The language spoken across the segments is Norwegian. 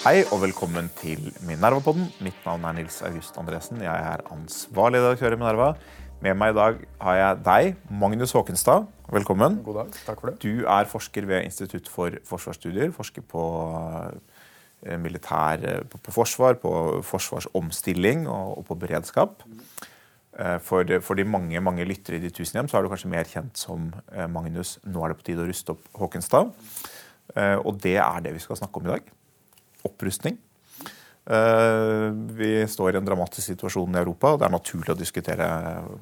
Hei og velkommen til Minerva-podden. Mitt navn er Nils August Andresen. Jeg er ansvarlig redaktør i Minerva. Med meg i dag har jeg deg, Magnus Håkenstad. Velkommen. God dag. Takk for det. Du er forsker ved Institutt for forsvarsstudier. Forsker på eh, militær på, på forsvar, på forsvarsomstilling og, og på beredskap. Eh, For, for de mange mange lyttere i de tusen hjem så er du kanskje mer kjent som eh, Magnus 'Nå er det på tide å ruste opp Håkenstad'. Eh, Og det er det vi skal snakke om i dag. Opprustning. Eh, Vi står i en dramatisk situasjon i Europa, og det er naturlig å diskutere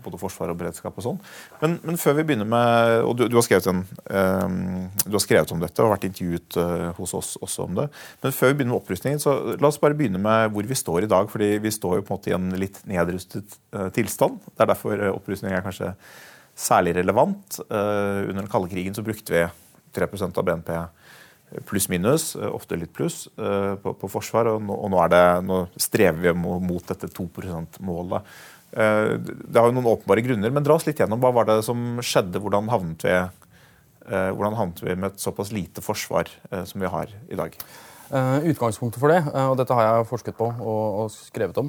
både forsvar og beredskap og sånn. Men, men før vi begynner med Og du, du, har en, eh, du har skrevet om dette og vært intervjuet hos oss også om det. Men før vi begynner med opprustningen, så la oss bare begynne med hvor vi står i dag. fordi vi står jo på en måte i en litt nedrustet tilstand. Det er derfor opprustning er kanskje særlig relevant. Under den kalde krigen så brukte vi 3% av BNP pluss-minus, eh, ofte litt pluss, eh, på, på forsvar. Og nå, og nå, det, nå strever vi mot dette 2 %-målet. Eh, Det har jo noen åpenbare grunner, men dra oss litt gjennom hva var det som skjedde. Hvordan havnet vi, hvordan havnet vi med et såpass lite forsvar som vi har i dag? Utgangspunktet for det, og dette har jeg forsket på og, og skrevet om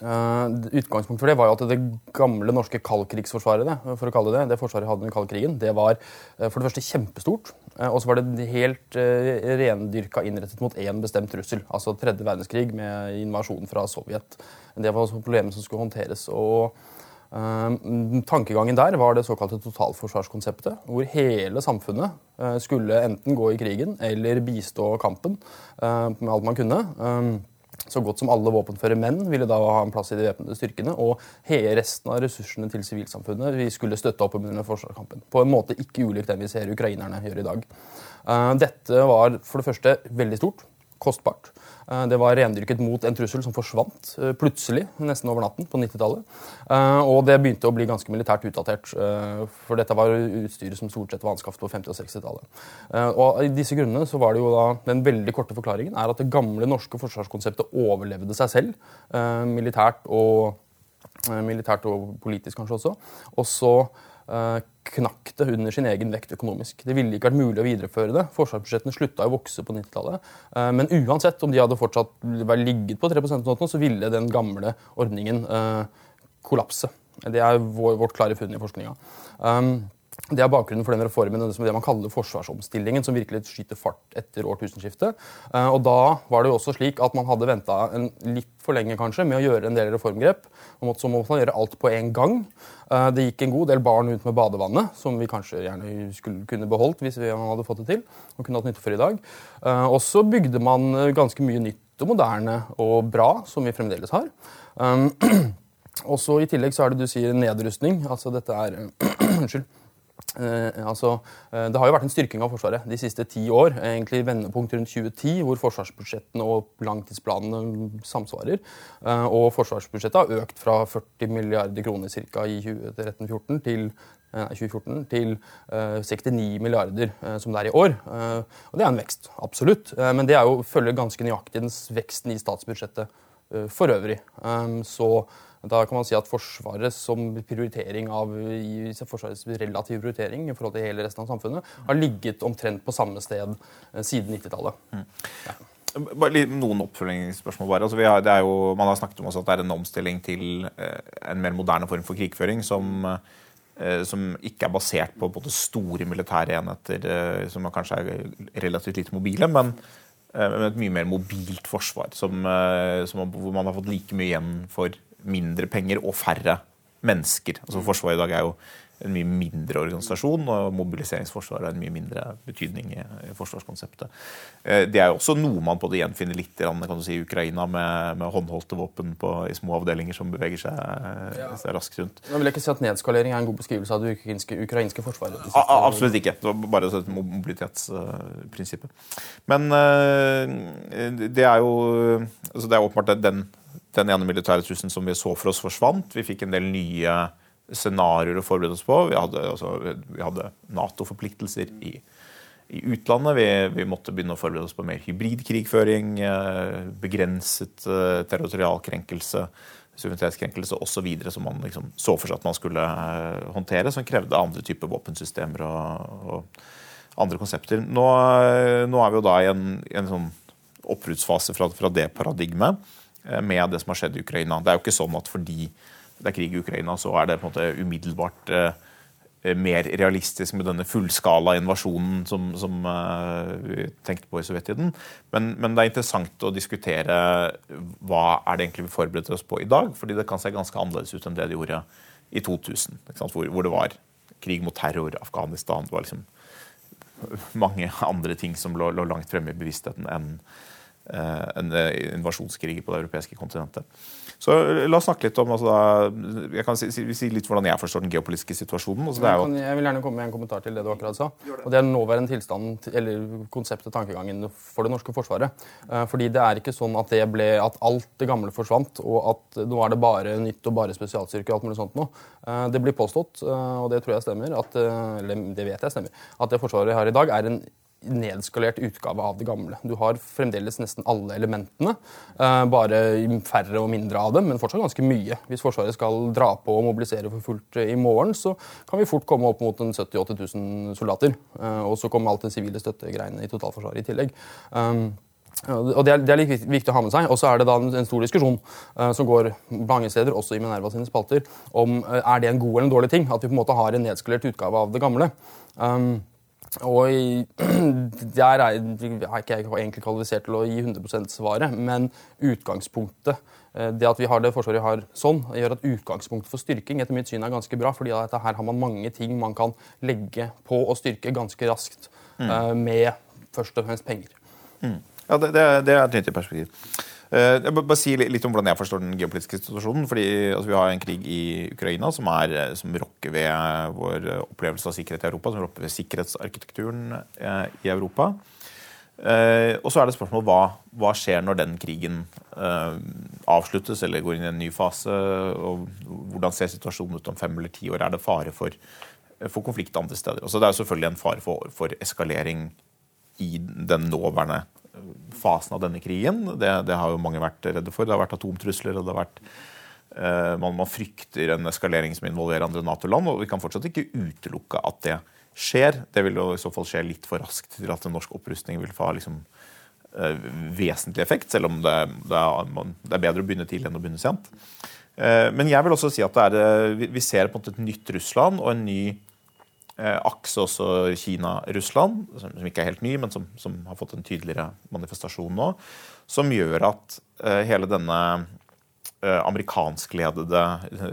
Utgangspunktet for det var jo at det gamle norske kaldkrigsforsvaret, for å kalle det det, forsvaret hadde under kaldkrigen, det var eh, for det første kjempestort. eh, Og så var det helt eh, rendyrka innrettet mot én bestemt trussel. Altså tredje verdenskrig med invasjon fra Sovjet. Det var også problemet som skulle håndteres. og Uh, tankegangen der var det såkalte totalforsvarskonseptet, hvor hele samfunnet uh, skulle enten gå i krigen eller bistå kampen uh, med alt man kunne. Så godt som alle våpenføre menn ville da ha en plass i de væpnede styrkene. Og hele resten av ressursene til sivilsamfunnet vi skulle støtte opp under forsvarskampen. På en måte ikke ulikt den vi ser ukrainerne gjør i dag. Eh, Dette var for det første veldig stort, kostbart. Eh, Det var rendyrket mot en trussel som forsvant eh, plutselig, nesten over natten, på 90-tallet. Eh, Og det begynte å bli ganske militært utdatert, for dette var utstyret som stort sett var anskaffet på 50- og 60-tallet. Eh, Og i disse grunnene så var det jo da den veldig korte forklaringen er at det gamle norske forsvarskonseptet overlevde seg selv, militært og militært og politisk kanskje også. Og så knakk det under sin egen vekt økonomisk. Det ville ikke vært mulig å videreføre det. Forsvarsbudsjettene slutta å vokse på 90-tallet. Eh, men uansett om de hadde fortsatt ligget på 3% nå, så ville den gamle ordningen eh, kollapse. Det er vårt klare funn i forskninga. Det er bakgrunnen for den reformen det det man kaller forsvarsomstillingen, som virkelig skyter fart etter årtusenskiftet. Eh, Og da var det jo også slik at man hadde venta litt for lenge kanskje med å gjøre en del reformgrep. Man måtte, så måtte man gjøre alt på en gang. Eh, Det gikk en god del barn ut med badevannet, som vi kanskje gjerne skulle kunne beholdt hvis vi hadde fått det til. og kunne hatt nytte for i dag. Eh, Og så bygde man ganske mye nytt og moderne og bra, som vi fremdeles har. Også og så I tillegg så er det du sier nedrustning. Altså dette er Unnskyld. Eh, altså, eh, det har jo vært en styrking av Forsvaret de siste ti år. Egentlig vendepunkt rundt 2010, hvor forsvarsbudsjettene og langtidsplanene samsvarer. Eh, og forsvarsbudsjettet har økt fra 40 milliarder kroner cirka i 2013-2014 til eh, 2014 til eh, 69 milliarder, eh, som det er i år. Eh, og det er en vekst, absolutt. Eh, men det er jo, følger ganske nøyaktig den veksten i statsbudsjettet eh, for øvrig. Så da kan man si at Forsvaret som prioritering av Forsvarets relative prioritering i forhold til hele resten av samfunnet har ligget omtrent på samme sted eh, siden 90-tallet. Bare litt- noen oppfølgingsspørsmål. bare. Altså, vi har, det er jo, man har snakket om at det er en omstilling til eh, en mer moderne form for krigføring som, eh, som ikke er basert på, både store militære enheter som kanskje er relativt lite mobile, men men et mye mer mobilt forsvar. Som, som, hvor man har fått like mye igjen for mindre penger og færre mennesker. Altså Forsvaret i dag er jo en mye mindre organisasjon, og mobiliseringsforsvaret har en mye mindre betydning i, i forsvarskonseptet. Eh, Det er jo også noe man både gjenfinner litt grann, kan du si, i Ukraina, med, med håndholdte våpen på, i små avdelinger som beveger seg, seg raskt rundt. Men vil jeg ikke si at Nedskalering er en god beskrivelse av det ukrainske, ukrainske forsvaret. A a- absolutt ikke. Det var bare et mobilitetsprinsippet. Men eh, det er jo altså Det er åpenbart den, den ene militære trusselen som vi så for oss, forsvant. Vi fikk en del nye scenarioer å forberede oss på. Vi hadde, altså, hadde Nato-forpliktelser i, i utlandet. Vi, vi måtte begynne å forberede oss på mer hybridkrigføring, eh, begrenset eh, territorialkrenkelse, suverenitetskrenkelse osv. som man liksom så for seg at man skulle eh, håndtere, som krevde andre typer våpensystemer og, og, andre konsepter. Nå, nå, er vi jo da i en, en sånn oppbruddsfase fra, fra, det paradigmet med det som har skjedd i Ukraina. Det er jo ikke sånn at fordi det er krig i Ukraina, så er det på en måte umiddelbart Eh, mer realistisk med denne fullskala invasjonen som, som uh, vi tenkte på i sovjettiden. Men, men, det er interessant å diskutere hva er det egentlig vi forbereder oss på i dag. fordi det kan se ganske annerledes ut enn det det gjorde i 2000, hvor, hvor, det var krig mot terror, Afghanistan Det var liksom mange andre ting som lå, lå langt fremme i bevisstheten enn en invasjonskrig på det europeiske kontinentet. Så La oss snakke litt om altså, Jeg kan si, si, litt hvordan jeg forstår den geopolitiske situasjonen. Altså, jeg, kan, jeg, vil gjerne komme med en kommentar til det du akkurat sa. og Det er nåværende tilstand, eller konseptet, tankegangen for det norske forsvaret. Eh, fordi det er ikke sånn at, det ble, at alt det gamle forsvant, og at nå er det bare nytt og bare spesialstyrke og alt mulig sånt. Eh, det blir påstått, eh, og det tror jeg stemmer, at, eller det vet jeg stemmer, at det forsvaret vi har i dag, er en nedskalert utgave av det gamle. Du har fremdeles nesten alle elementene, eh, bare færre og mindre av dem, men fortsatt ganske mye. Hvis Forsvaret skal dra på og mobilisere for fullt i morgen, så kan vi fort komme opp mot 70 000-80 000 soldater. Eh, og så kommer alt det sivile støttegreiene i totalforsvaret i tillegg. Um, og Det er, det er litt viktig å ha med seg. Og så er det da en, stor diskusjon uh, som går mange steder, også i Minerva sine spalter, om uh, er det en god eller en dårlig ting at vi på en måte har en nedskalert utgave av det gamle. Um, og der er, er ikke jeg egentlig kvalifisert til å gi 100% svaret, men utgangspunktet eh, det at vi har det forsvaret har sånn, gjør at utgangspunktet for styrking etter mitt syn er ganske bra. fordi her har man mange ting man kan legge på å styrke ganske raskt mm. Eh, med først og fremst penger. Mm. Ja, det, det, det er et nyttig perspektiv. Eh, jeg må bare si litt om hvordan jeg forstår den geopolitiske situasjonen. fordi altså, Vi har en krig i Ukraina som, er, eh, som rokker ved vår opplevelse av sikkerhet i Europa. Som rokker ved sikkerhetsarkitekturen eh, i Europa. og så er det spørsmål hva, hva skjer når den krigen avsluttes eller går inn i en ny fase. og Hvordan ser situasjonen ut om fem eller ti år? Er det fare for, for konflikt andre steder? Altså, det er selvfølgelig en fare for, for eskalering i den nåværende fasen av denne krigen. Det, det, har jo mange vært redde for. Det har vært atomtrusler. og det har vært eh, man, man, frykter en eskalering som involverer andre Nato-land. og Vi kan fortsatt ikke utelukke at det skjer. Det vil jo i så fall skje litt for raskt til at en norsk opprustning vil få liksom, eh, vesentlig effekt, selv om det, det, er, man, det, er, bedre å begynne tidlig enn å begynne sent. Eh, men jeg vil også si at er, eh, vi, ser på en måte et nytt Russland og en ny Eh, akse også Kina-Russland, som, ikke er helt ny, men som, som, har fått en tydeligere manifestasjon nå, som gjør at uh, hele denne uh, amerikanskledede uh,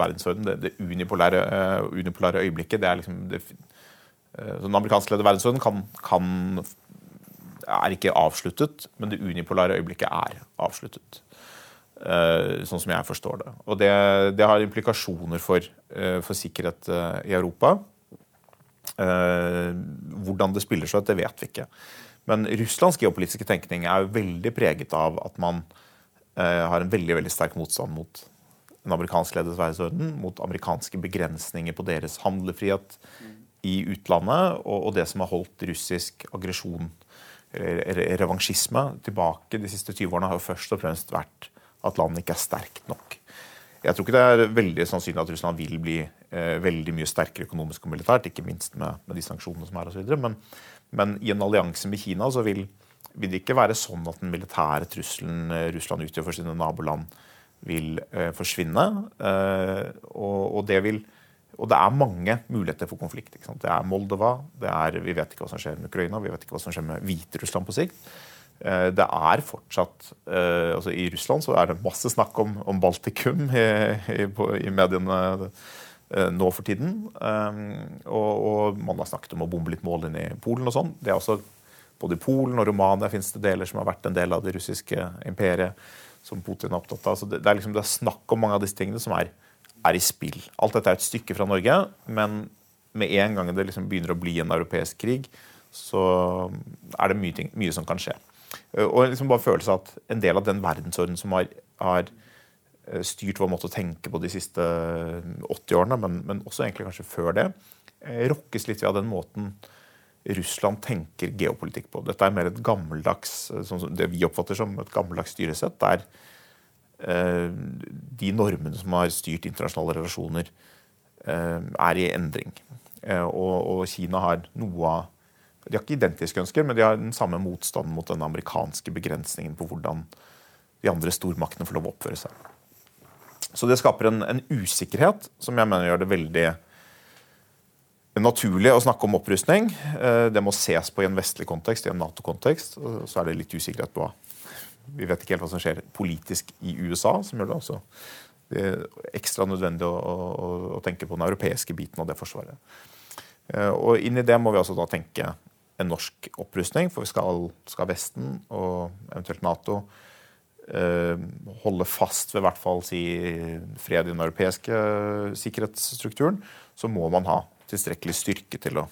verdensorden, det, det unipolære, unipolære, øyeblikket det er liksom det, Den amerikanskledede verdensorden kan, kan, er ikke avsluttet, men det unipolare øyeblikket er avsluttet. sånn som jeg forstår det. Og det, det har implikasjoner for, for sikkerhet i Europa. Eh, hvordan det spiller seg ut, det vet vi ikke. Men Russlands geopolitiske tenkning er jo veldig preget av at man eh, har en veldig veldig sterk motstand mot en amerikansk ledet verdensorden, mot amerikanske begrensninger på deres handlefrihet i utlandet, og, det som har holdt russisk aggresjon, revansjisme, tilbake de siste 20 årene, har jo først og fremst vært at landet ikke er sterkt nok. Jeg tror ikke det er veldig sannsynlig at Russland vil bli eh, veldig mye sterkere økonomisk og militært, ikke minst med, med de sanksjonene som er osv. Men, men i en allianse med Kina så vil, vil, det ikke være sånn at den militære trusselen eh, Russland utgjør for sine naboland, vil eh, forsvinne. Eh, og, og, det vil og det er mange muligheter for konflikt. Det er Moldova, det er, vi vet ikke hva som skjer med Ukraina, vi vet ikke hva som skjer med Hviterussland på sikt. Eh, det er fortsatt eh, altså I Russland så er det masse snakk om, om Baltikum i, i, i, mediene eh, nå for tiden. Og, og, man har snakket om å bombe litt mål inn i Polen og sånn. Det er også Både i Polen og Romania finnes det deler som har vært en del av det russiske imperiet, som Putin er opptatt av. Så det, det, er, liksom, det er snakk om mange av disse tingene som er, er, i spill. Alt dette er et stykke fra Norge, men med en gang det liksom begynner å bli en europeisk krig, så er det mye, ting, mye som kan skje. Eh, og liksom bare følelse av at en del av den verdensorden som har, har eh, styrt vår måte å tenke på de siste 80 eh, årene, men, men også egentlig kanskje før det, rokkes litt ved den måten Russland tenker geopolitikk på. Dette er mer et gammeldags, sånn det vi oppfatter som et gammeldags styresett, der de normene som har styrt internasjonale relasjoner, er i endring. Og, og, Kina har noe av De har ikke identiske ønsker, men de har den samme motstanden mot den amerikanske begrensningen på hvordan de andre stormaktene får lov å oppføre seg. Så det skaper en, en usikkerhet som jeg mener gjør det veldig naturlig å snakke om opprustning. Eh, det må ses på i en vestlig kontekst, i en Nato-kontekst. Så er det litt usikkerhet på Vi vet ikke helt hva som skjer politisk i USA, som gjør det også det ekstra nødvendig å, å, å tenke på den europeiske biten av det forsvaret. Eh, og inn i det må vi også da tenke en norsk opprustning, for skal, skal Vesten og eventuelt Nato eh, holde fast ved hvert fall si fred i den europeiske sikkerhetsstrukturen, så må man ha tilstrekkelig styrke til å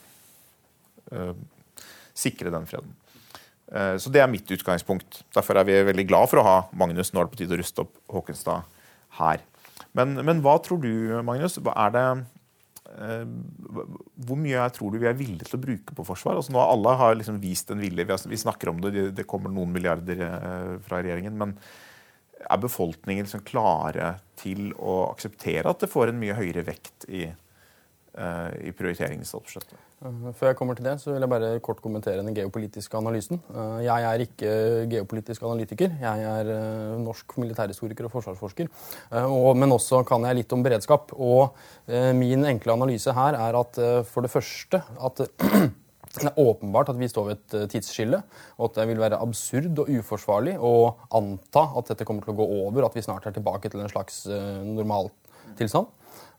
eh, sikre den freden. Eh, så det er mitt utgangspunkt. Derfor er vi veldig glad for å ha Magnus. Nå er det på tide å ruste opp Håkenstad her. Men, men hva tror du, Magnus? Er det, hvor mye tror du vi er villige til å bruke på forsvar? Altså nå Alle har liksom vist en vilje. Vi, snakker om det, det kommer noen milliarder fra regjeringen. men er befolkningen liksom klare til å akseptere at det får en mye høyere vekt i Eh, i prioriteringen i statsbudsjettet. Eh, før jeg kommer til det, så vil jeg bare kort kommentere den geopolitiske analysen. Eh, jeg er ikke geopolitisk analytiker. Jeg er norsk militærhistoriker og forsvarsforsker. Men også kan jeg litt om beredskap. Og min enkle analyse her er at for det første at det er åpenbart at vi står ved et tidsskille, og at det vil være absurd og uforsvarlig å anta at dette kommer til å gå over, at vi snart er tilbake til en slags normaltilstand.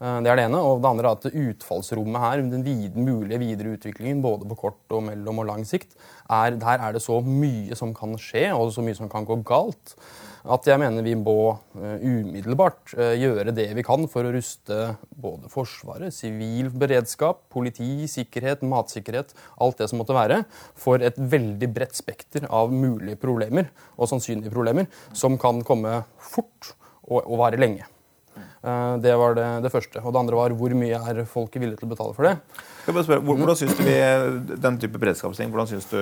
Eh, det er det ene. Og det andre er at utfallsrommet her, den vid, mulige videre utviklingen, både på kort og mellom og lang sikt, er, der er det så mye som kan skje, og så mye som kan gå galt, at jeg mener vi må uh, umiddelbart uh, gjøre det vi kan for å ruste både Forsvaret, sivil beredskap, politi, sikkerhet, matsikkerhet, alt det som måtte være, for et veldig bredt spekter av mulige problemer og sannsynlige problemer som kan komme fort og, og vare lenge. Eh, det var det, det, første. Og det andre var hvor mye er folk villige til å betale for det. Jeg bare spørre, hvordan syns du vi, den type beredskapsting, hvordan syns du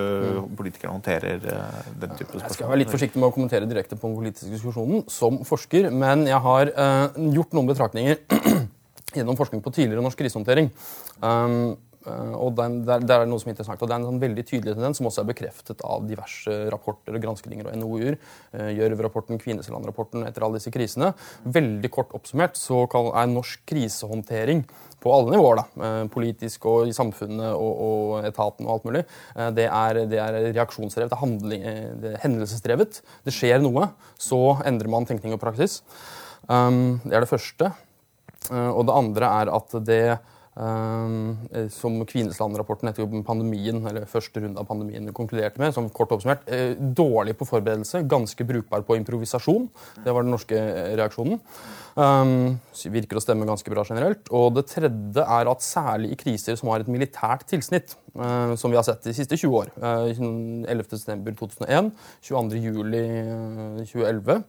politikerne håndterer eh, den type spørsmål? Jeg skal være litt forsiktig med å kommentere direkte på den politiske diskusjonen som forsker, men jeg har uh, gjort noen betraktninger gjennom forskning på tidligere norsk krisehåndtering. Um, og den, det, er, er, noe som er interessant, og det er en sånn veldig tydelig tendens som også er bekreftet av diverse rapporter og granskninger og NOU-er. Eh, Gjørv-rapporten, Kvinesland-rapporten etter alle disse krisene. Veldig kort oppsummert så er norsk krisehåndtering på alle nivåer, da, eh, politisk og i samfunnet og, og etaten og alt mulig, det er, det er reaksjonsdrevet, det er, hendelsesdrevet. Det skjer noe, så endrer man tenkning og praksis. Det er det første. Og det andre er at det som Kvinesland-rapporten etter pandemien, eller første runde av pandemien konkluderte med. som kort oppsummert, uh, Dårlig på forberedelse, ganske brukbar på improvisasjon. Det var den norske eh, reaksjonen. Virker å stemme ganske bra generelt. Og det tredje er at særlig i kriser som har et militært tilsnitt, som vi har sett de siste 20 år, uh, 11.9.2001, 22.07.2011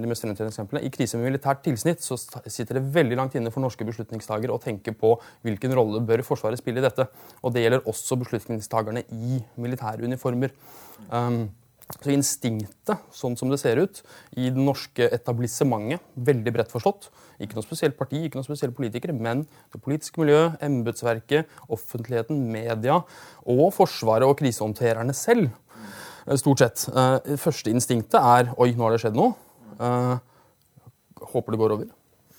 de mest eksemplene. I krise med militært tilsnitt så sitter det veldig langt inne for norske beslutningstagere å tenke på hvilken rolle bør Forsvaret spille i dette. Og det gjelder også beslutningstagerne i militære uniformer. Um, så instinktet, sånn som det ser ut, i det norske etablissementet, veldig bredt forstått Ikke noe spesielt parti, ikke noe spesielle politikere, men det politiske miljøet, embetsverket, offentligheten, media og Forsvaret og krisehåndtererne selv, eh, stort sett. Uh, første instinktet er Oi, nå har det skjedd noe. Uh, håper det går over.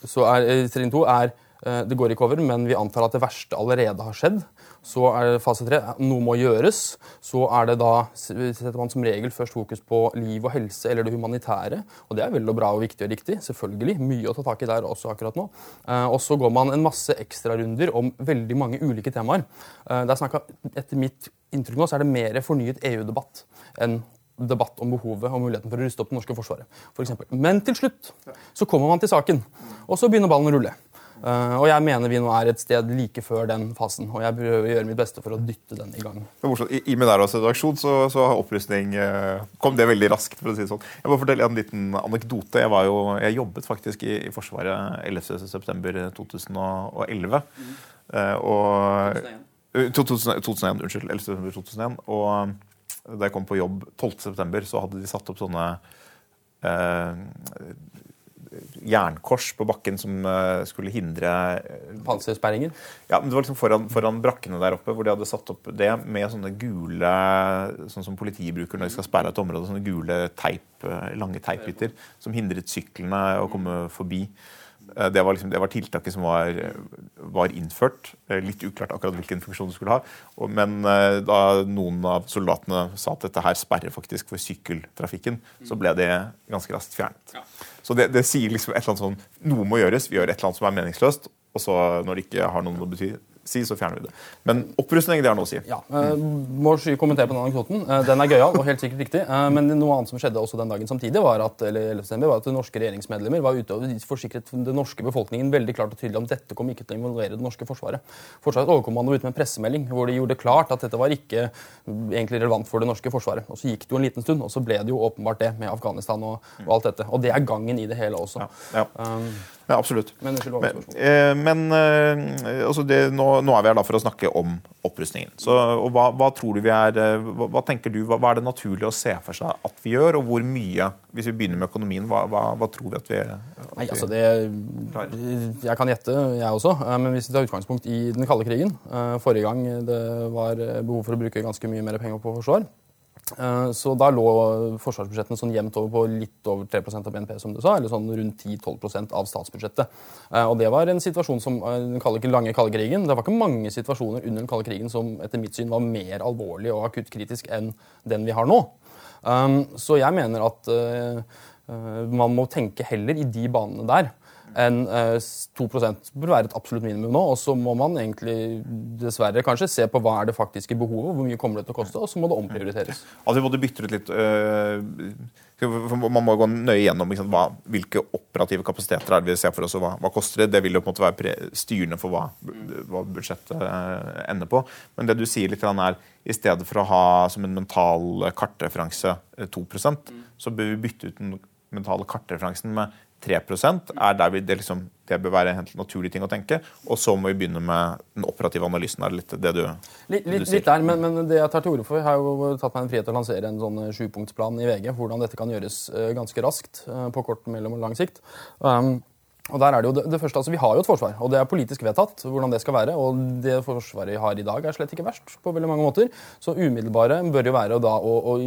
Så er, trinn to er Eh, det går ikke over, men vi antar at det verste allerede har skjedd. Så er det fase tre noe må gjøres. Så er det da, setter man som regel først fokus på liv og helse eller det humanitære. Og det er veldig bra og viktig og riktig. Selvfølgelig. Mye å ta tak i der også akkurat nå. Eh, og så går man en masse ekstrarunder om veldig mange ulike temaer. Eh, det er snakket, Etter mitt inntrykk nå så er det mer fornyet EU-debatt enn debatt om behovet og muligheten for å ruste opp det norske forsvaret. For eksempel. Men til slutt så kommer man til saken, og så begynner ballen å rulle. Uh, og jeg mener vi nå er et sted like før den fasen. Og jeg prøver å gjøre mitt beste for å dytte den i gang. I, i Mineros redaksjon så, så har opprustning uh, kom det veldig raskt. for å si det sånn. Jeg må fortelle en liten anekdote. Jeg, jo, jeg jobbet faktisk i, i Forsvaret 11.9.2011. Mm. Uh, og 2001. 2001, unnskyld. 2001, Og da jeg kom på jobb 12.9., så hadde de satt opp sånne jernkors på bakken som eh, skulle hindre Pansersperringer? Ja, men det var liksom foran, foran, brakkene der oppe, hvor de hadde satt opp det med sånne gule Sånn som politiet bruker når de skal sperre et område. Sånne gule teip, lange teipbiter som hindret syklene å komme forbi. Eh, det var, liksom, det var, tiltaket som var, var, innført. Eh, litt uklart akkurat hvilken funksjon det skulle ha. Men eh, da noen av soldatene sa at dette her sperrer faktisk for sykkeltrafikken, så ble det ganske raskt fjernet. Så det, det, sier liksom et eller annet sånn Noe må gjøres. Vi gjør et eller annet som er meningsløst. Og så når det ikke har noen å bety, si, så fjerner vi det. Men opprustning, det har noe å si. Ja, uh, Må kommentere på den anekdoten. Uh, den er gøyal og helt sikkert riktig. Uh, men noe annet som skjedde også den dagen samtidig, var at, eller, var at norske regjeringsmedlemmer var ute og forsikret den norske befolkningen veldig klart og tydelig om dette kom ikke til å involvere det norske forsvaret. Forsvarets overkommando ut med en pressemelding hvor de gjorde klart at dette var ikke egentlig relevant for det norske forsvaret. Og Så gikk det jo en liten stund, og så ble det jo åpenbart det med Afghanistan og, og alt dette. Og det er gangen i det hele også. Ja, ja. Um, ja, absolutt. Men, men, eh, men eh, altså det, nå, nå, er vi her da for å snakke om opprustningen. Så, og hva, hva, tror du vi er, eh, hva, hva tenker du, hva, hva, er det naturlig å se for seg at vi gjør, og hvor mye? Hvis vi begynner med økonomien, hva, tror vi at vi, at Nei, altså det, Jeg kan gjette, jeg også. Men hvis vi tar utgangspunkt i den kalde krigen Forrige gang det var behov for å bruke ganske mye mer penger på forsvar Eh, så da lå forsvarsbudsjettene sånn jevnt over på litt over 3% av BNP, som du sa, eller sånn rundt 10-12% av statsbudsjettet. Eh, og det var en situasjon som eh, den lange kalde krigen. Det var ikke mange situasjoner under den kalde krigen som etter mitt syn var mer alvorlig og akutt kritisk enn den vi har nå. Så jeg mener at man må tenke heller i de banene der enn 2 bør være et absolutt minimum nå. Og så må man egentlig dessverre kanskje se på hva er det faktiske behovet, hvor mye kommer det til å koste, og så må det omprioriteres. Altså vi måtte bytte ut litt øh, Man må gå nøye gjennom liksom, hva, hvilke operative kapasiteter er det vi ser for oss, og hva, hva koster det. Det vil jo på en måte være styrende for hva, hva budsjettet øh, ender på. Men det du sier litt er i stedet for å ha som en mental kartreferanse 2% så bør vi bytte ut den mentale kartreferansen med 3% er der vi, det, liksom, det, bør være en naturlig ting å tenke. Og så må vi begynne med den operative analysen. Er litt det du, litt, litt, litt der, men, men, det jeg tar til orde for, har jo tatt meg en frihet til å lansere en sånn eh, sjupunktsplan i VG. Hvordan dette kan gjøres uh, ganske raskt uh, på kort, mellom og lang sikt. Um, og der er det jo det, det, første, altså Vi har jo et forsvar, og det er politisk vedtatt hvordan det skal være. Og det forsvaret vi har i dag, er slett ikke verst på veldig mange måter. Så umiddelbare bør jo være da å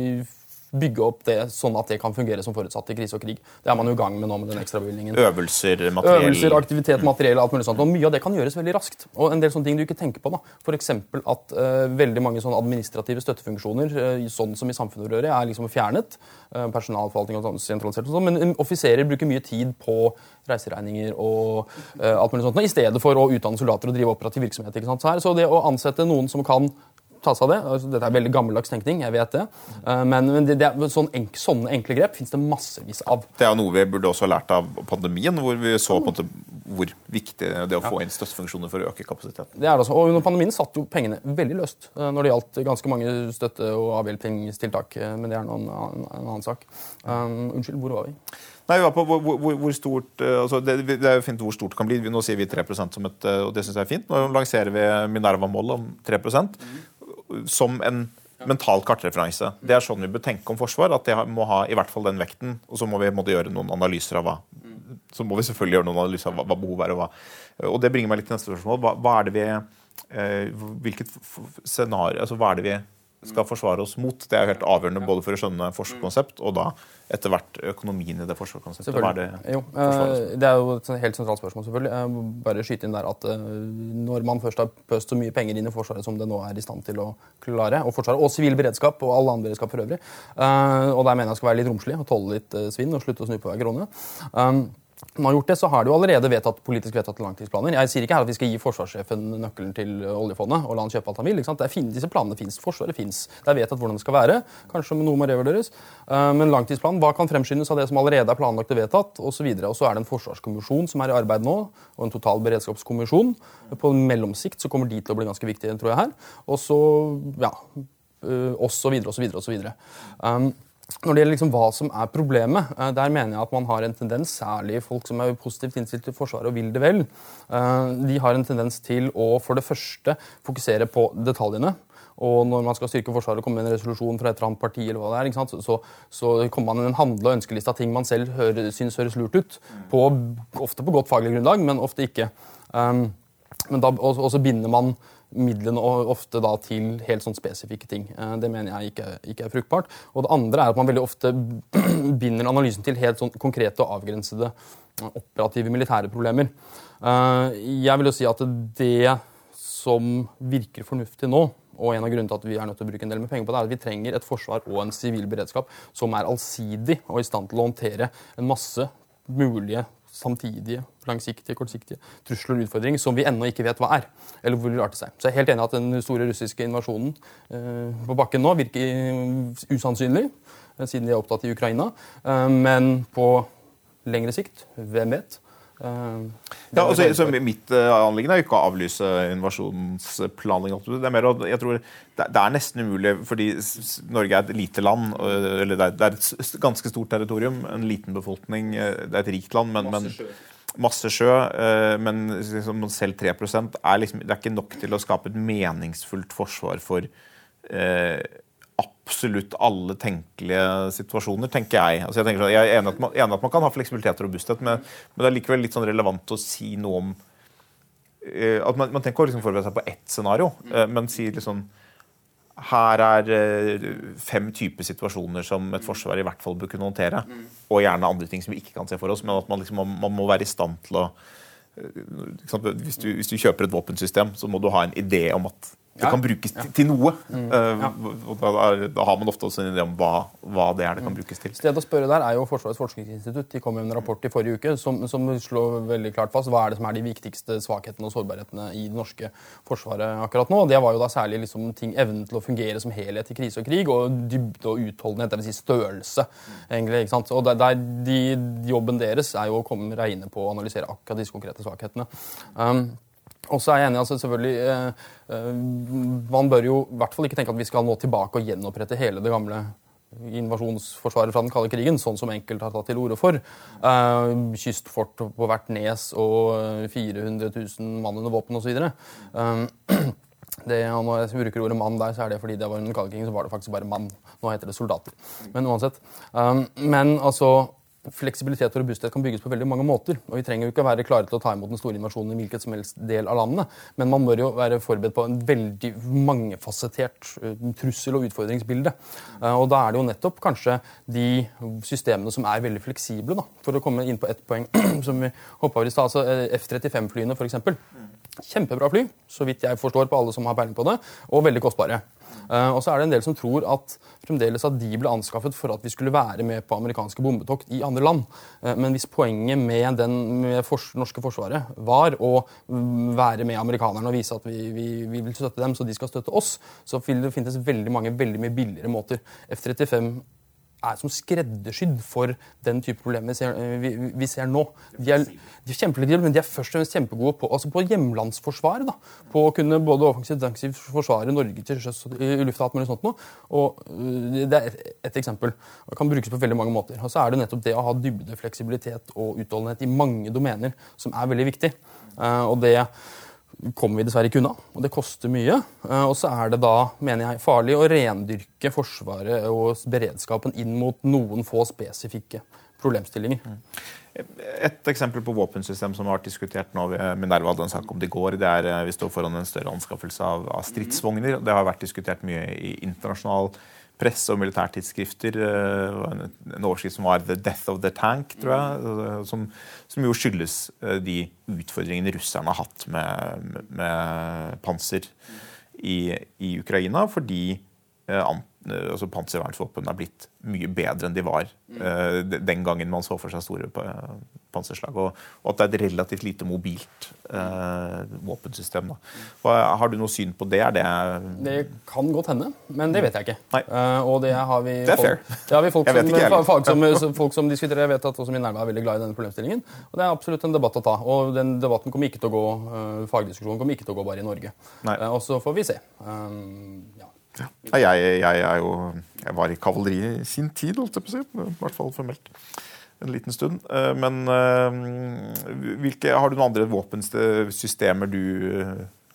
bygge opp det sånn at det kan fungere som forutsatt i krise og krig. Det er man jo i gang med nå med den ekstrabevilgningen. Øvelser, materiell Øvelser, aktivitet, materiell, alt mulig sånt. Og mye av det kan gjøres veldig raskt. Og en del sånne ting du ikke tenker på. da. F.eks. at uh, veldig mange sånne administrative støttefunksjoner, uh, sånn som i samfunnet for øvrig, er liksom fjernet. Uh, personalforvaltning og sånn, sentralisert og sånn. Men offiserer bruker mye tid på reiseregninger og alt mulig sånt, i stedet for å utdanne soldater og drive operativ virksomhet. Så, så det å ansette noen som kan ta seg av det. Altså, dette er veldig gammeldags tenkning, jeg vet det. Eh, men, men det, det, sånn enk, sånne enkle grep fins det massevis av. Det er noe vi burde også ha lært av pandemien, hvor vi så på en måte hvor viktig det er å få inn støttefunksjoner for å øke kapasiteten. Det er det også. Og Under pandemien satt jo pengene veldig løst eh, når det gjaldt ganske mange støtte- og avhjelpingstiltak. Eh, men det er noen, en, en annen sak. Um, unnskyld, hvor var vi? Nei, vi var på hvor, hvor, hvor stort altså det, det, er jo fint hvor stort det kan bli. Nå sier vi 3% som et, og det syns jeg er fint. Nå lanserer vi Minerva-målet om 3 som en mental kartreferanse. Det er sånn vi bør tenke om forsvar. At det må ha i hvert fall den vekten. Og så må vi måtte gjøre noen analyser av hva så må vi selvfølgelig gjøre noen analyser av hva, hva behovet er. Og, hva. og det bringer meg litt til neste spørsmål. Hva, hva er det vi, eh, hvilket scenario, altså hva er det vi skal forsvare oss mot. Det er jo helt avgjørende både for å skjønne forsvarskonsept og da etter hvert økonomien i det forsvarskonseptet. Hva er det, jo, eh, det er jo et helt sentralt spørsmål, selvfølgelig. Bare skyte inn der at eh, når man først har pøst så mye penger inn i Forsvaret som det nå er i stand til å klare, og Forsvaret, og sivil beredskap og all annen beredskap for øvrig, eh, og der mener jeg skal være litt romslig og tåle litt svinn og slutte å snu på hver krone man har gjort det, så har det jo allerede vedtatt politisk vedtatt langtidsplaner. Jeg sier ikke her at vi skal gi forsvarssjefen nøkkelen til oljefondet og la han kjøpe alt han vil. ikke sant? Fin, disse planene fins. Forsvaret fins. Det er vedtatt hvordan det skal være. Kanskje noe må revurderes. Uh, men langtidsplanen, hva kan fremskyndes av det som allerede er planlagt og vedtatt, osv. Og, så er det en forsvarskommisjon som er i arbeid nå, og en total beredskapskommisjon. På mellomsikt så kommer de til å bli ganske viktige, tror jeg her. Og så, ja, uh, og så videre og så videre og så videre. Um, når det gjelder liksom hva som er problemet, eh, der mener jeg at man har en tendens, særlig folk som er positivt innstilt til Forsvaret og vil det vel, eh, de har en tendens til å for det første fokusere på detaljene. og når man skal styrke Forsvaret og komme med en resolusjon fra et eller annet parti, eller hva det er? Så, så kommer man med en handle- og ønskeliste av ting man selv hører, synes høres lurt ut. På, ofte på godt faglig grunnlag, men ofte ikke. Um, men da, og, og så binder man midlene ofte da til helt sånn spesifikke ting. Eh, det mener jeg ikke, ikke, er fruktbart. Og det andre er at man veldig ofte binder analysen til helt sånn konkrete og avgrensede eh, operative militære problemer. Eh, jeg vil jo si at det som virker fornuftig nå, og en av grunnene til at vi er nødt til å bruke en del med penger på det, er at vi trenger et forsvar og en sivil beredskap som er allsidig og i stand til å håndtere en masse mulige samtidige, langsiktige, kortsiktige trusler og utfordringer som vi ennå ikke vet hva er. eller hvor vil arte seg. Så jeg er helt enig at den store russiske invasjonen eh, på bakken nå virker usannsynlig, eh, siden de er opptatt i Ukraina. Eh, men på lengre sikt, hvem vet? Uh, ja, altså, så Mitt uh, anliggende er jo ikke å avlyse invasjonsplanlegging. Det er mer, jeg tror det, er nesten umulig, fordi Norge er et lite land. eller det er, et ganske stort territorium, en liten befolkning. Det er et rikt land, men, masse sjø. Men, masse sjø men liksom, selv 3 er liksom, det er ikke nok til å skape et meningsfullt forsvar for absolutt alle tenkelige situasjoner, tenker jeg. Altså jeg, tenker sånn, jeg, er enig at, man, enig at man kan ha fleksibilitet og robusthet, men, men, det er likevel litt sånn relevant å si noe om uh, at Man, man tenker å liksom forberede seg på ett scenario, uh, men si liksom her er uh, fem typer situasjoner som et forsvar i hvert fall bør kunne håndtere. Og gjerne andre ting som vi ikke kan se for oss, men at man, liksom, man må være i stand til å hvis du, hvis du, kjøper et våpensystem, så må du ha en idé om at det kan brukes til, til noe. Mm. Uh, da, da, har man ofte også en idé om hva, hva, det er det kan mm. brukes til. Stedet å spørre der er jo Forsvarets forskningsinstitutt. De kom med en rapport i forrige uke som, som, slår veldig klart fast hva er det som er de viktigste svakhetene og sårbarhetene i det norske forsvaret akkurat nå. Det var jo da særlig liksom ting, evnen til å fungere som helhet i krise og krig, og dybde og utholdenhet, dvs. Si størrelse. egentlig, ikke sant? Og der, der de, Jobben deres er jo å komme regne på å analysere akkurat disse konkrete svakhetene. Um, og så er jeg enig, altså selvfølgelig, eh, eh, Man bør jo i hvert fall ikke tenke at vi skal nå tilbake og gjenopprette hele det gamle invasjonsforsvaret fra den kalde krigen, sånn som enkelte har tatt til orde for. Eh, kystfort på hvert nes og 400 000 mann under våpen osv. Eh, det, og når jeg bruker ordet mann der, så er det fordi det var under den kalde krigen, så var det faktisk bare mann. Nå heter det soldater. Men uansett. Um, men altså Fleksibilitet og robusthet kan bygges på veldig mange måter. og Vi trenger jo ikke være klare til å ta imot den store invasjonen i hvilket som helst del av landet, men man må jo være forberedt på en veldig mangefasettert uh, trussel- og utfordringsbilde. Uh, og Da er det jo nettopp kanskje de systemene som er veldig fleksible. Da. For å komme inn på ett poeng som vi hoppa over i stad, altså uh, F-35-flyene f.eks. Kjempebra fly, så vidt jeg forstår på alle som har peiling på det, og veldig kostbare. Uh, og så er det en del som tror at fremdeles at de ble anskaffet for at vi skulle være med på amerikanske bombetokt i andre land. Uh, men hvis poenget med det norske forsvaret var å mm, være med amerikanerne og vise at vi, vi, vi, vil støtte dem, så de skal støtte oss, så vil det finnes veldig mange veldig mye billigere måter. F-35 er som skreddersydd for den type problemer vi ser, eh, vi, vi ser nå. De er, de er men de er først og fremst kjempegode på, altså på hjemlandsforsvar. Da. På å kunne både offensivt og defensivt forsvare Norge til sjøs i lufta. Og sånt noe. Og eh, det er et, et eksempel. Det kan brukes på veldig mange måter. Og så er det nettopp det å ha dybde, fleksibilitet og utholdenhet i mange domener som er veldig viktig. Uh, og det kommer vi dessverre ikke unna, og det koster mye. Eh, og så er det da, mener jeg, farlig å rendyrke Forsvaret og beredskapen inn mot noen få spesifikke problemstillinger. Mm. Et eksempel på våpensystem som har vært diskutert nå Minerva hadde en sak om det i går, det er eh, vi står foran en større anskaffelse av, av stridsvogner. Det har vært diskutert mye i internasjonal presse- og militærtidsskrifter. Eh, en overskrift som var 'The Death of the Tank', tror jeg. Som, som jo skyldes eh, de utfordringene russerne har hatt med, med panser i, i, Ukraina. Fordi eh, altså panservernsvåpen er blitt mye bedre enn de var den gangen man så for seg store panserslag. Og, og, at det er et relativt lite mobilt uh, våpensystem. Da. Har du noe syn på det? det? Det kan godt hende, men det vet jeg ikke. Uh, og det har vi det fair. Det har vi folk, som, fag, som, folk som diskuterer. Jeg vet at også min nærme er veldig glad i denne problemstillingen. Og det er absolutt en debatt å ta. Og den debatten kommer ikke til å gå, uh, fagdiskusjonen kommer ikke til å gå bare i Norge. og så får vi se. Um, ja. Jeg, jeg, jeg, jo, jeg, var i kavaleriet i sin tid, holdt jeg på å si. I hvert fall formelt en liten stund. Eh, men eh, hvilke, har du noen andre våpensystemer du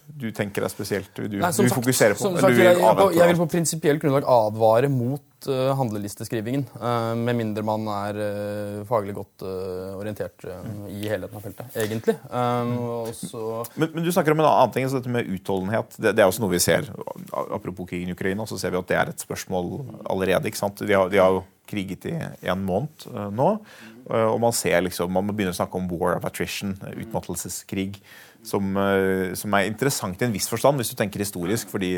du tenker er spesielt du, Nei, du fokuserer på? Sagt, jeg, jeg, jeg, vil på prinsipielt grunnlag advare mot uh, handlelisteskrivingen. Uh, med mindre man er uh, faglig godt orientert i helheten av feltet, egentlig. Også... Men, men, du snakker om en annen ting, så dette med utholdenhet. Det, det, er også noe vi ser. Apropos krigen i Ukraina, så ser vi at det er et spørsmål allerede. ikke sant? De har, de har jo kriget i en måned nå. Og man ser liksom, man må begynne å snakke om war of attrition, utmattelseskrig som, eh, som, er interessant i en viss forstand, hvis du tenker historisk. fordi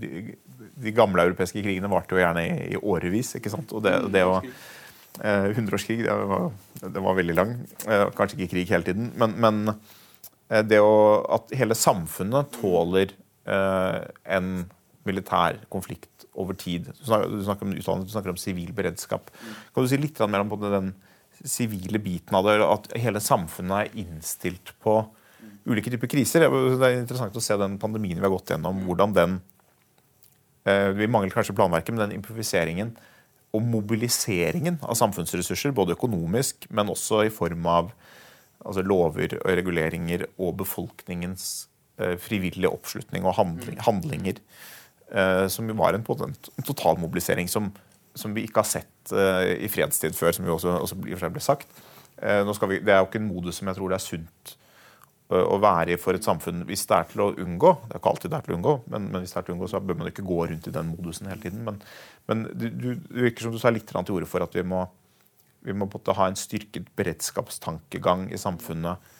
de, de gamle europeiske krigene varte jo gjerne i, i årevis. ikke sant? Og det, det å eh, Hundreårskrig, det, det var veldig lang. Eh, kanskje ikke krig hele tiden. Men, men eh, det å, at hele samfunnet tåler eh, en militær konflikt over tid. Du snakker, du snakker om utdannelse, du snakker om sivil beredskap. Kan du si litt mer om den sivile biten av det, at hele samfunnet er innstilt på ulike typer kriser. Det er interessant å se den pandemien vi har gått gjennom, hvordan den eh, Vi mangler kanskje planverket, men den improviseringen og mobiliseringen av samfunnsressurser, både økonomisk, men også i form av altså lover og reguleringer og befolkningens eh, frivillige oppslutning og handling, handlinger, som som var en, en totalmobilisering som, som, vi ikke har sett i fredstid før, som vi også, også ble sagt. Vi, det er jo ikke en modus som jeg tror det er sunt å være i for et samfunn hvis det er til å unngå. Det er ikke alltid det er til å unngå, men, men hvis det er til å unngå, så bør man ikke gå rundt i den modusen hele tiden. Men, men du, du, det virker som du sa litt til orde for at vi må, vi må ha en styrket beredskapstankegang i samfunnet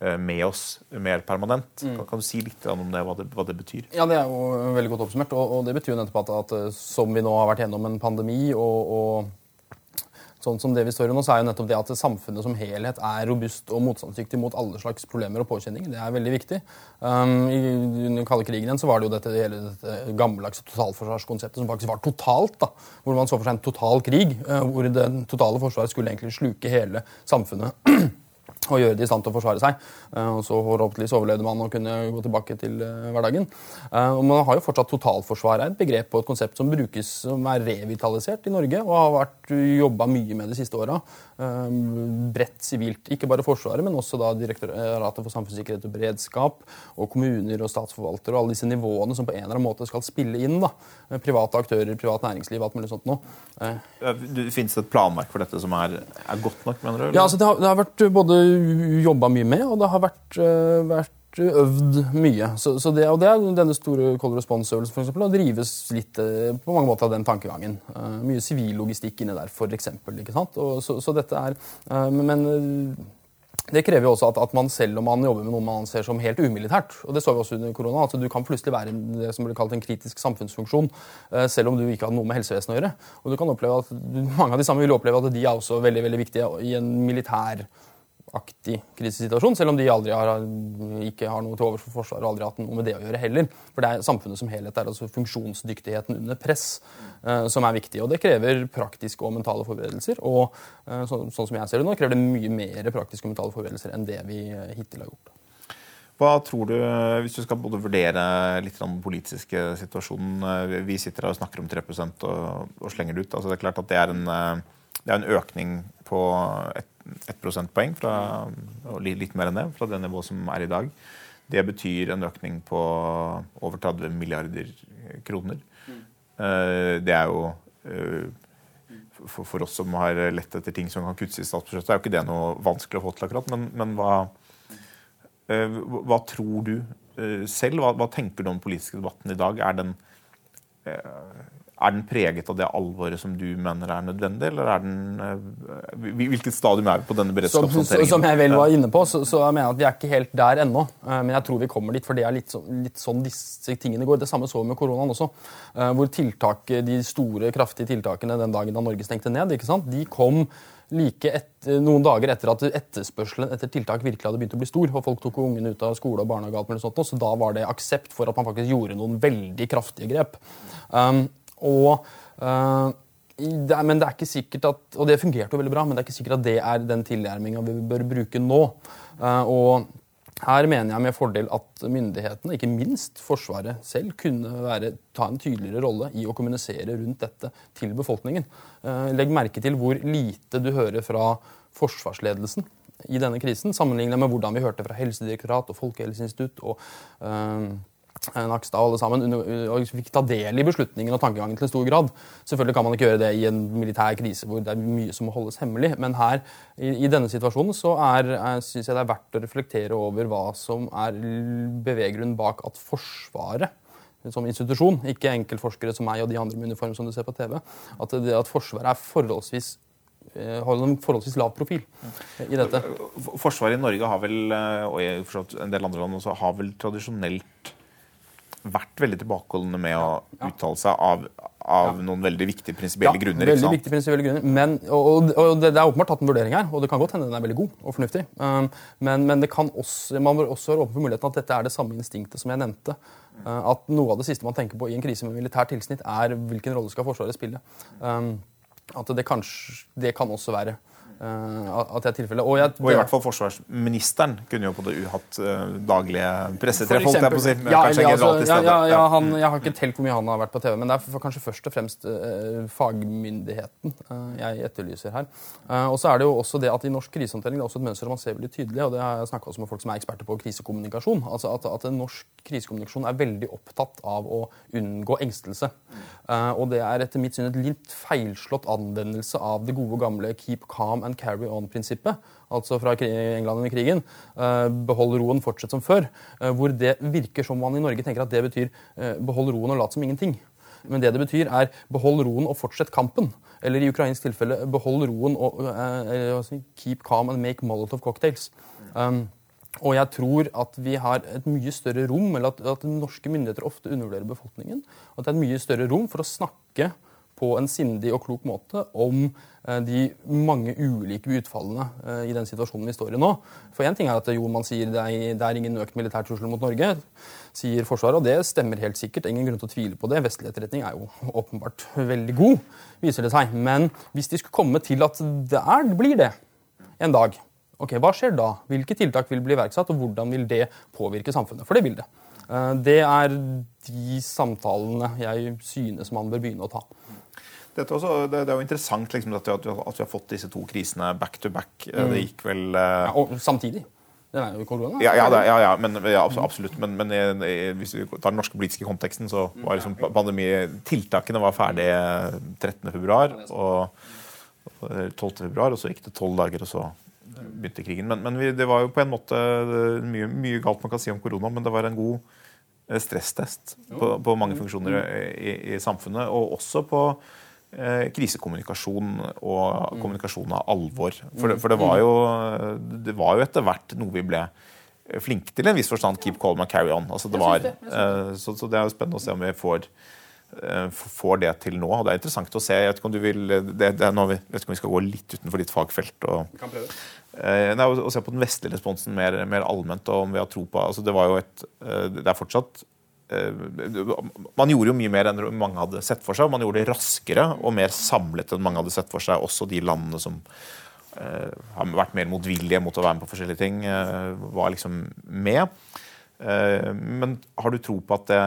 eh, med oss mer permanent. Mm. Kan, kan, du si litt om det hva, det, hva det betyr? Ja, Det er jo veldig godt oppsummert. Og, og det betyr jo nettopp at, at, eh, som vi nå har vært gjennom en pandemi og, og sånn som det vi står i nå, så er jo nettopp det at samfunnet som helhet er robust og motstandsdyktig mot alle slags problemer og påkjenninger. Det er veldig viktig. Um, I den kalde krigen igjen så var det jo dette, hele dette gammeldagse totalforsvarskonseptet som faktisk var totalt. da, Hvor man så for seg en total krig, uh, hvor det totale forsvaret skulle egentlig sluke hele samfunnet. og gjøre det i stand til å forsvare seg. Eh, og så forhåpentligvis overlevde man og kunne gå tilbake til eh, hverdagen. Eh, og Man har jo fortsatt totalforsvaret, et begrep og et konsept som brukes, som er revitalisert i Norge og har vært jobba mye med de siste åra. Bredt sivilt. Ikke bare Forsvaret, men også da Direktoratet for samfunnssikkerhet og beredskap og kommuner og statsforvaltere og alle disse nivåene som på en eller annen måte skal spille inn. da. Private aktører, privat næringsliv, alt mulig sånt noe. Fins det et planverk for dette som er, er godt nok, mener du? Eller? Ja, altså det har, det har vært både jobba mye med, og det har vært, uh, vært øvd mye. Så, så det, og det er denne store Cold Response-øvelsen for eksempel, og drives litt uh, på mange måter av den tankegangen. Mye sivil logistikk inne der, f.eks. Så, så dette er Men det krever jo også at, at, man selv om man jobber med noe man ser som helt umilitært, og det så vi også under korona, at du kan plutselig være det som blir kalt en kritisk samfunnsfunksjon, selv om du ikke har noe med helsevesenet å gjøre. Og du kan oppleve at Mange av de samme vil oppleve at de er også veldig veldig viktige i en militær aktig krisesituasjon, selv om de aldri har, ikke har noe til overs for Forsvaret og aldri har hatt noe med det å gjøre heller. For det er samfunnet som helhet, er altså funksjonsdyktigheten under press uh, som er viktig. Og det krever praktiske og mentale forberedelser. Og uh, så, sånn som jeg ser det nå, krever det mye mer praktiske og mentale forberedelser enn det vi uh, hittil har gjort. Hva tror du, Hvis du skal både vurdere litt den politiske situasjonen Vi sitter her og snakker om 3 og, og slenger det ut. altså Det er klart at det er en, det er en økning på et ett prosentpoeng, fra, litt mer enn det, fra det nivået som er i dag. Det betyr en økning på over 30 milliarder kroner. Eh, det er jo eh, for, oss som har lett etter ting som kan kuttes i statsbudsjettet, er jo ikke det noe vanskelig å få til akkurat. Men, men hva, eh, hva, tror du selv? Hva, hva, tenker du om den politiske debatten i dag? Er den er den preget av det alvoret som du mener er nødvendig, eller er den eh, Hvilket stadium er vi på denne beredskapshåndteringen? Som, som jeg vel var inne på, så, så jeg mener at vi er ikke helt der ennå. Eh, men jeg tror vi kommer dit, for det er litt, så, litt sånn disse tingene går. Det samme så vi med koronaen også. Eh, hvor tiltak, de store, kraftige tiltakene den dagen da Norge stengte ned, ikke sant? de kom like et, noen dager etter at etterspørselen etter tiltak virkelig hadde begynt å bli stor. og Folk tok ungene ut av skole og barnehage, og alt sånt, så da var det aksept for at man faktisk gjorde noen veldig kraftige grep. Um, og, uh, det men det er ikke sikkert at, og det fungerte jo veldig bra, men det er ikke sikkert at det er den tilnærminga vi bør bruke nå. Uh, og her mener jeg med fordel at myndighetene, ikke minst Forsvaret selv, kunne være, ta en tydeligere rolle i å kommunisere rundt dette til befolkningen. Uh, legg merke til hvor lite du hører fra forsvarsledelsen i denne krisen, sammenlignet med hvordan vi hørte fra Helsedirektorat og Folkehelseinstitutt og Nakstad og alle sammen og fikk ta del i beslutningen og tankegangen til en stor grad. Selvfølgelig kan man ikke gjøre det i en militær krise hvor det er mye som må holdes hemmelig, men her i, i denne situasjonen så er, er, synes jeg det er verdt å reflektere over hva som er beveggrunnen bak at Forsvaret som institusjon, ikke enkeltforskere som meg og de andre med uniform som du ser på TV, at, det, at Forsvaret er forholdsvis eh, holder en forholdsvis lav profil i dette. Forsvaret i Norge har vel, eh, og i en del andre land også, har vel tradisjonelt vært veldig tilbakeholdne med å uttale seg av, av noen veldig viktige prinsipielle ja, grunner. veldig viktige prinsipielle grunner. Men, og, og det, det, er åpenbart tatt en vurdering her, og det kan godt hende den er veldig god og fornuftig. Um, men, men også, man bør også være åpen for muligheten at dette er det samme instinktet som jeg nevnte. Uh, at noe av det siste man tenker på i en krise med militært tilsnitt, er hvilken rolle skal Forsvaret spille. Um, at det, kanskje, det kan også være at det er tilfellet. Og, og, i hvert fall forsvarsministeren kunne jo på det uhatt uh, daglige pressetreff. holdt jeg på å si. Ja, altså, ja, ja, ja, han, jeg har ikke telt hvor mye han har vært på TV, men det er kanskje først og fremst uh, fagmyndigheten uh, jeg etterlyser her. og så er det jo også det at I norsk krisehåndtering det er også et mønster man ser veldig tydelig, og det har jeg snakka med folk som er eksperter på krisekommunikasjon. altså at, at norsk krisekommunikasjon er veldig opptatt av å unngå engstelse. og det er etter mitt syn et litt feilslått anvendelse av det gode gamle keep calm and and carry on-prinsippet, altså fra England under krigen, eh, behold roen, fortsett som før, eh, hvor det virker som man i Norge tenker at det betyr eh, behold roen og lat som ingenting. Men det det betyr, er behold roen og fortsett kampen. Eller i ukrainsk tilfelle behold roen og uh, keep calm and make molotov cocktails. Um, og jeg tror at vi har et mye større rom, eller at, at norske myndigheter ofte undervurderer befolkningen. At det er et mye større rom for å snakke på en sindig og klok måte om Eh, de mange ulike utfallene eh, i den situasjonen vi står i nå. For én ting er at jo, man sier det er, det er ingen økt militær trussel mot Norge, sier Forsvaret, og det stemmer helt sikkert. Ingen grunn til å tvile på det. Vestlig etterretning er jo åpenbart veldig god, viser det seg. Men hvis de skulle komme til at det er, blir det en dag, ok, hva skjer da? Hvilke tiltak vil bli iverksatt, og hvordan vil det påvirke samfunnet? For det vil det. Eh, det er de samtalene jeg synes man bør begynne å ta. Også, det, det, er jo interessant liksom, at, vi, har fått disse to krisene back to back. Mm. Det gikk vel uh... ja, Og samtidig. Det er jo korona. Ja, ja, ja, ja, men, ja absolutt. Men, men i, hvis vi tar den norske politiske konteksten, så var liksom pandemitiltakene var ferdig 13.2. og 12.2., og så gikk det tolv dager, og så begynte krigen. Men, men vi, det var jo på en måte mye, mye, galt man kan si om korona, men det var en god eh, stresstest på, på mange funksjoner i, i samfunnet, og også på Eh, krisekommunikasjon og mm. kommunikasjon av alvor. For, det, for det, var jo, det var jo etter hvert noe vi ble flinke til i en viss forstand. Keep calm and carry on. Altså det var, eh, så, så, det er jo spennende å se om vi får, eh, får det til nå. og Det er interessant å se. Jeg vet ikke om du vil, det, det nå, vet ikke om vi skal gå litt utenfor ditt fagfelt. og Nei, å, se på den vestlige responsen mer, mer, allment. og om vi har tro på, altså Det var jo et, det er fortsatt Eh, man gjorde jo mye mer enn mange hadde sett for seg. Man gjorde det raskere og mer samlet enn mange hadde sett for seg. Også de landene som har vært mer motvillige mot å være med på forskjellige ting, var liksom med. Men har du tro på at, det,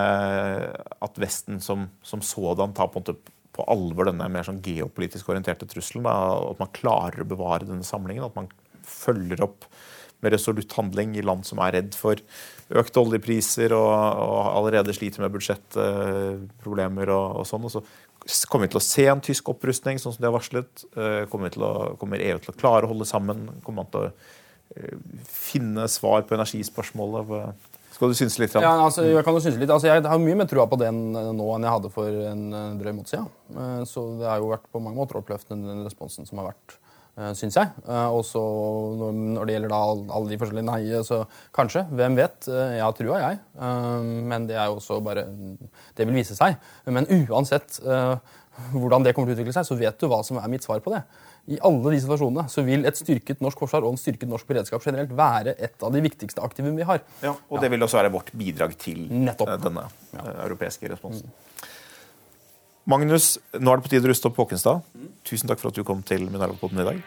at Vesten som, som sådan tar på, på, alvor denne mer sånn geopolitisk orienterte trusselen? Da, at man klarer å bevare denne samlingen? At man følger opp med resolutt handling i land som er redd for økte oljepriser og, og allerede sliter med budsjettproblemer og, og, sånn. Og så kommer vi til å se en tysk opprustning, sånn som de har varslet. Eh, kommer, å, kommer, EU til å klare å holde sammen? Kommer man til å eh, finne svar på energispørsmålet? Skal du synse litt? Ja, altså, jeg kan jo synse litt. Altså, jeg har mye mer trua på det nå enn jeg hadde for en drøy måned siden. Eh, så det har jo vært på mange måter oppløftende, den responsen som har vært syns jeg. Eh, og så når det gjelder da alle de forskjellige nei, så kanskje. Hvem vet? Eh, jeg har trua, jeg. Men det er jo også bare Det vil vise seg. Men uansett hvordan det kommer til å utvikle seg, så vet du hva som er mitt svar på det. I alle de situasjonene så vil et styrket norsk forsvar og en styrket norsk beredskap generelt være et av de viktigste aktivene vi har. Ja, Og det vil også være vårt bidrag til Nettopp. denne ja. europeiske responsen. Mm. Magnus, nå er det på tide å ruste opp Håkenstad. Tusen takk for at du kom til Mineralpodden i dag.